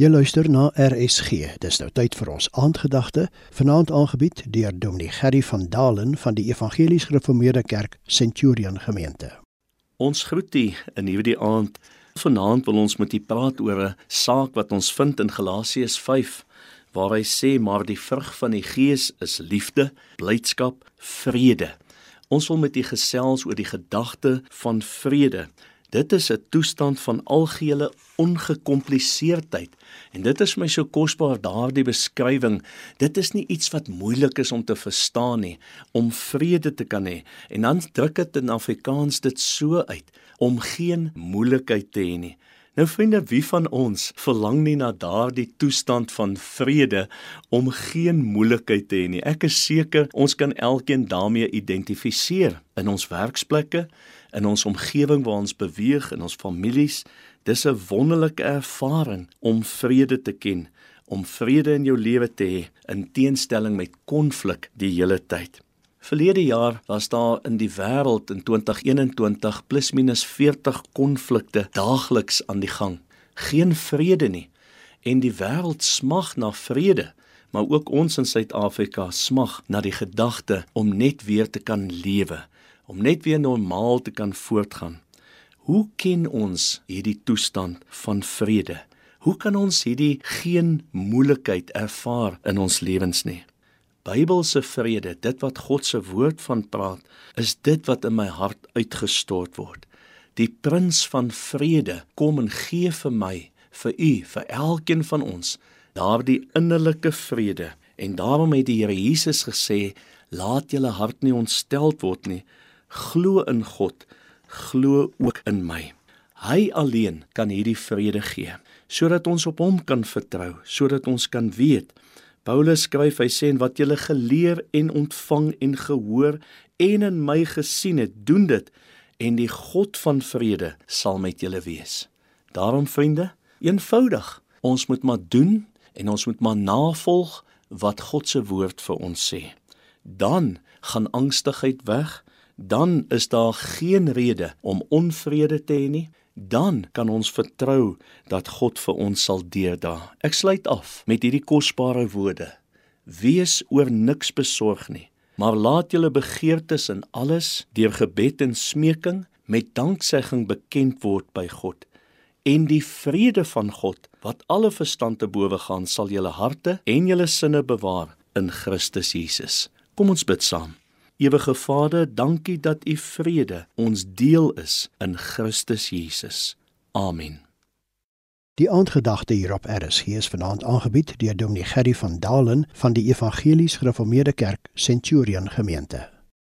Jy luister na RSG. Dis nou tyd vir ons aandgedagte, vanaand aangebied deur Dominee Gerry van Dalen van die Evangelies Gereformeerde Kerk Centurion Gemeente. Ons groet u in hierdie aand. Vanaand wil ons met u praat oor 'n saak wat ons vind in Galasiërs 5 waar hy sê maar die vrug van die Gees is liefde, blydskap, vrede. Ons wil met u gesels oor die gedagte van vrede. Dit is 'n toestand van algehele ongekompliseerdheid en dit is my so kosbaar daardie beskrywing. Dit is nie iets wat moeilik is om te verstaan nie, om vrede te kan hê. En dan druk dit in Afrikaans dit so uit om geen moeilikheid te hê nie. Nou vriende, wie van ons verlang nie na daardie toestand van vrede om geen moeilikheid te hê nie? Ek is seker ons kan elkeen daarmee identifiseer in ons werksplekke, in ons omgewing waar ons beweeg in ons families. Dis 'n wonderlike ervaring om vrede te ken, om vrede in jou lewe te hê in teenstelling met konflik die hele tyd. Verlede jaar was daar in die wêreld in 2021 plus minus 40 konflikte daagliks aan die gang. Geen vrede nie. En die wêreld smag na vrede, maar ook ons in Suid-Afrika smag na die gedagte om net weer te kan lewe, om net weer normaal te kan voortgaan. Hoe ken ons hierdie toestand van vrede? Hoe kan ons hierdie geen moeilikheid ervaar in ons lewens nie? Bybelse vrede, dit wat God se woord van praat, is dit wat in my hart uitgestort word. Die prins van vrede kom en gee vir my, vir u, vir elkeen van ons daardie innerlike vrede. En daarom het die Here Jesus gesê, laat julle hart nie ontsteld word nie glo in God, glo ook in my. Hy alleen kan hierdie vrede gee, sodat ons op hom kan vertrou, sodat ons kan weet. Paulus skryf hy sê en wat jy geleer en ontvang en gehoor en in my gesien het, doen dit en die God van vrede sal met julle wees. Daarom vriende, eenvoudig, ons moet maar doen en ons moet maar navolg wat God se woord vir ons sê. Dan gaan angstigheid weg, dan is daar geen rede om onvrede te hê nie. Dan kan ons vertrou dat God vir ons sal deurdaag. Ek sluit af met hierdie kosbare woorde: Wees oor niks besorg nie, maar laat julle begeertes in alles deur gebed en smeking met danksegging bekend word by God. En die vrede van God wat alle verstand te bowe gaan, sal julle harte en julle sinne bewaar in Christus Jesus. Kom ons bid saam. Ewige Vader, dankie dat U vrede ons deel is in Christus Jesus. Amen. Die aandgedagte hier op RSG is vanaand aangebied deur Dominee Gerry van Dalen van die Evangelies Gereformeerde Kerk Centurion Gemeente.